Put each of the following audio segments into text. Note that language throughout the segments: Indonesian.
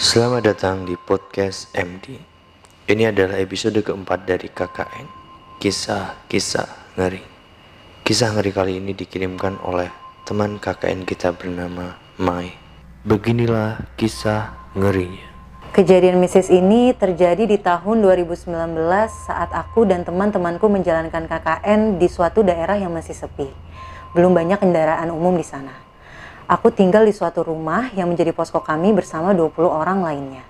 Selamat datang di podcast MD. Ini adalah episode keempat dari KKN. Kisah-kisah ngeri. Kisah ngeri kali ini dikirimkan oleh teman KKN kita bernama Mai. Beginilah kisah ngerinya. Kejadian mistis ini terjadi di tahun 2019 saat aku dan teman-temanku menjalankan KKN di suatu daerah yang masih sepi. Belum banyak kendaraan umum di sana. Aku tinggal di suatu rumah yang menjadi posko kami bersama 20 orang lainnya.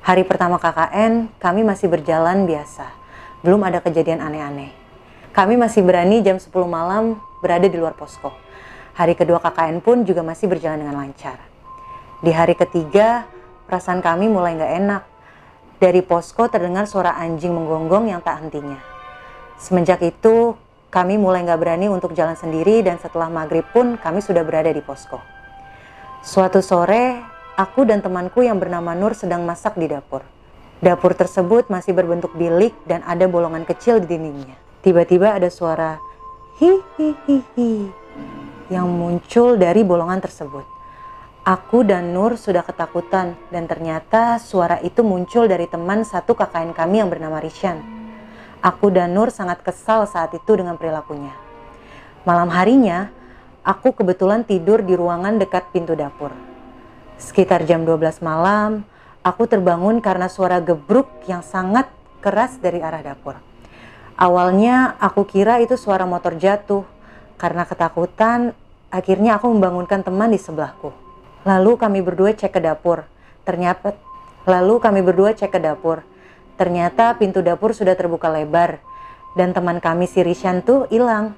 Hari pertama KKN, kami masih berjalan biasa. Belum ada kejadian aneh-aneh. Kami masih berani jam 10 malam berada di luar posko. Hari kedua KKN pun juga masih berjalan dengan lancar. Di hari ketiga, perasaan kami mulai nggak enak. Dari posko terdengar suara anjing menggonggong yang tak hentinya. Semenjak itu, kami mulai nggak berani untuk jalan sendiri dan setelah maghrib pun kami sudah berada di posko. Suatu sore, aku dan temanku yang bernama Nur sedang masak di dapur. Dapur tersebut masih berbentuk bilik dan ada bolongan kecil di dindingnya. Tiba-tiba ada suara hi hi hi hi yang muncul dari bolongan tersebut. Aku dan Nur sudah ketakutan dan ternyata suara itu muncul dari teman satu KKN kami yang bernama Rishan. Aku dan Nur sangat kesal saat itu dengan perilakunya. Malam harinya, aku kebetulan tidur di ruangan dekat pintu dapur. Sekitar jam 12 malam, aku terbangun karena suara gebruk yang sangat keras dari arah dapur. Awalnya aku kira itu suara motor jatuh. Karena ketakutan, akhirnya aku membangunkan teman di sebelahku. Lalu kami berdua cek ke dapur. Ternyata lalu kami berdua cek ke dapur. Ternyata pintu dapur sudah terbuka lebar dan teman kami si Rishan tuh hilang.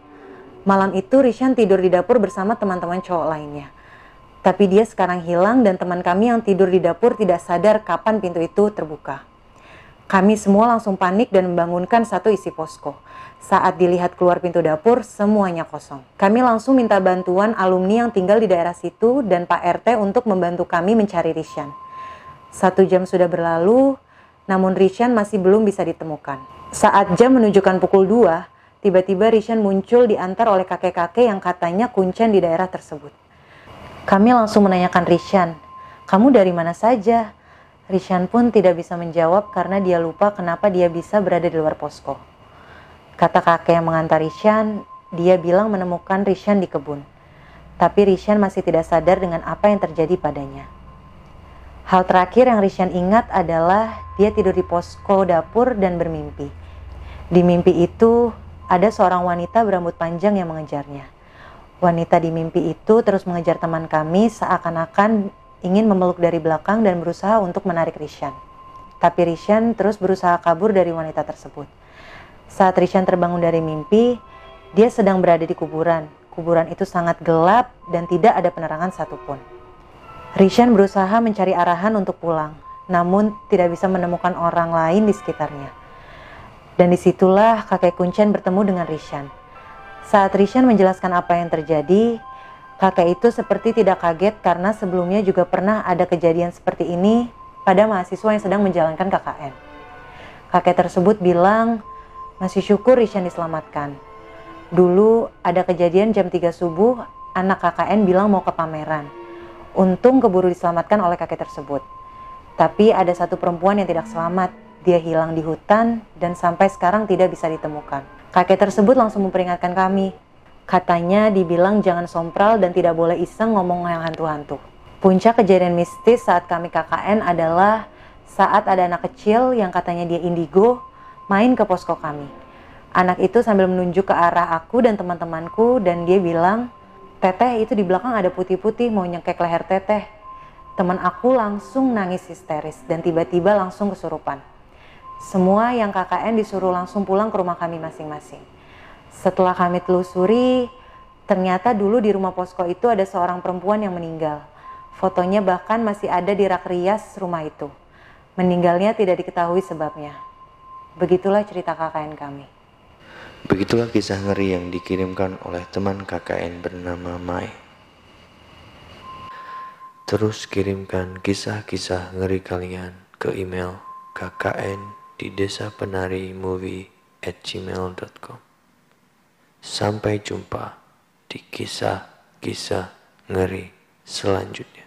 Malam itu Rishan tidur di dapur bersama teman-teman cowok lainnya. Tapi dia sekarang hilang dan teman kami yang tidur di dapur tidak sadar kapan pintu itu terbuka. Kami semua langsung panik dan membangunkan satu isi posko. Saat dilihat keluar pintu dapur, semuanya kosong. Kami langsung minta bantuan alumni yang tinggal di daerah situ dan Pak RT untuk membantu kami mencari Rishan. Satu jam sudah berlalu, namun Rishan masih belum bisa ditemukan. Saat jam menunjukkan pukul 2, tiba-tiba Rishan muncul diantar oleh kakek-kakek yang katanya kuncen di daerah tersebut. Kami langsung menanyakan Rishan, kamu dari mana saja? Rishan pun tidak bisa menjawab karena dia lupa kenapa dia bisa berada di luar posko. Kata kakek yang mengantar Rishan, dia bilang menemukan Rishan di kebun. Tapi Rishan masih tidak sadar dengan apa yang terjadi padanya. Hal terakhir yang Rishan ingat adalah dia tidur di posko dapur dan bermimpi. Di mimpi itu ada seorang wanita berambut panjang yang mengejarnya. Wanita di mimpi itu terus mengejar teman kami seakan-akan ingin memeluk dari belakang dan berusaha untuk menarik Rishan. Tapi Rishan terus berusaha kabur dari wanita tersebut. Saat Rishan terbangun dari mimpi, dia sedang berada di kuburan. Kuburan itu sangat gelap dan tidak ada penerangan satupun. Rishan berusaha mencari arahan untuk pulang, namun tidak bisa menemukan orang lain di sekitarnya. Dan di situlah kakek Kuncen bertemu dengan Rishan. Saat Rishan menjelaskan apa yang terjadi, kakek itu seperti tidak kaget karena sebelumnya juga pernah ada kejadian seperti ini pada mahasiswa yang sedang menjalankan KKN. Kakek tersebut bilang, masih syukur Rishan diselamatkan. Dulu ada kejadian jam 3 subuh, anak KKN bilang mau ke pameran Untung keburu diselamatkan oleh kakek tersebut. Tapi ada satu perempuan yang tidak selamat. Dia hilang di hutan dan sampai sekarang tidak bisa ditemukan. Kakek tersebut langsung memperingatkan kami. Katanya dibilang jangan sompral dan tidak boleh iseng ngomong yang hantu-hantu. Puncak kejadian mistis saat kami KKN adalah saat ada anak kecil yang katanya dia indigo main ke posko kami. Anak itu sambil menunjuk ke arah aku dan teman-temanku dan dia bilang, Teteh itu di belakang ada putih-putih mau nyekek leher teteh. Teman aku langsung nangis histeris dan tiba-tiba langsung kesurupan. Semua yang KKN disuruh langsung pulang ke rumah kami masing-masing. Setelah kami telusuri, ternyata dulu di rumah posko itu ada seorang perempuan yang meninggal. Fotonya bahkan masih ada di rak rias rumah itu. Meninggalnya tidak diketahui sebabnya. Begitulah cerita KKN kami. Begitulah kisah ngeri yang dikirimkan oleh teman KKN bernama Mai. Terus kirimkan kisah-kisah ngeri kalian ke email kkn di desa penari movie at gmail.com. Sampai jumpa di kisah-kisah ngeri selanjutnya.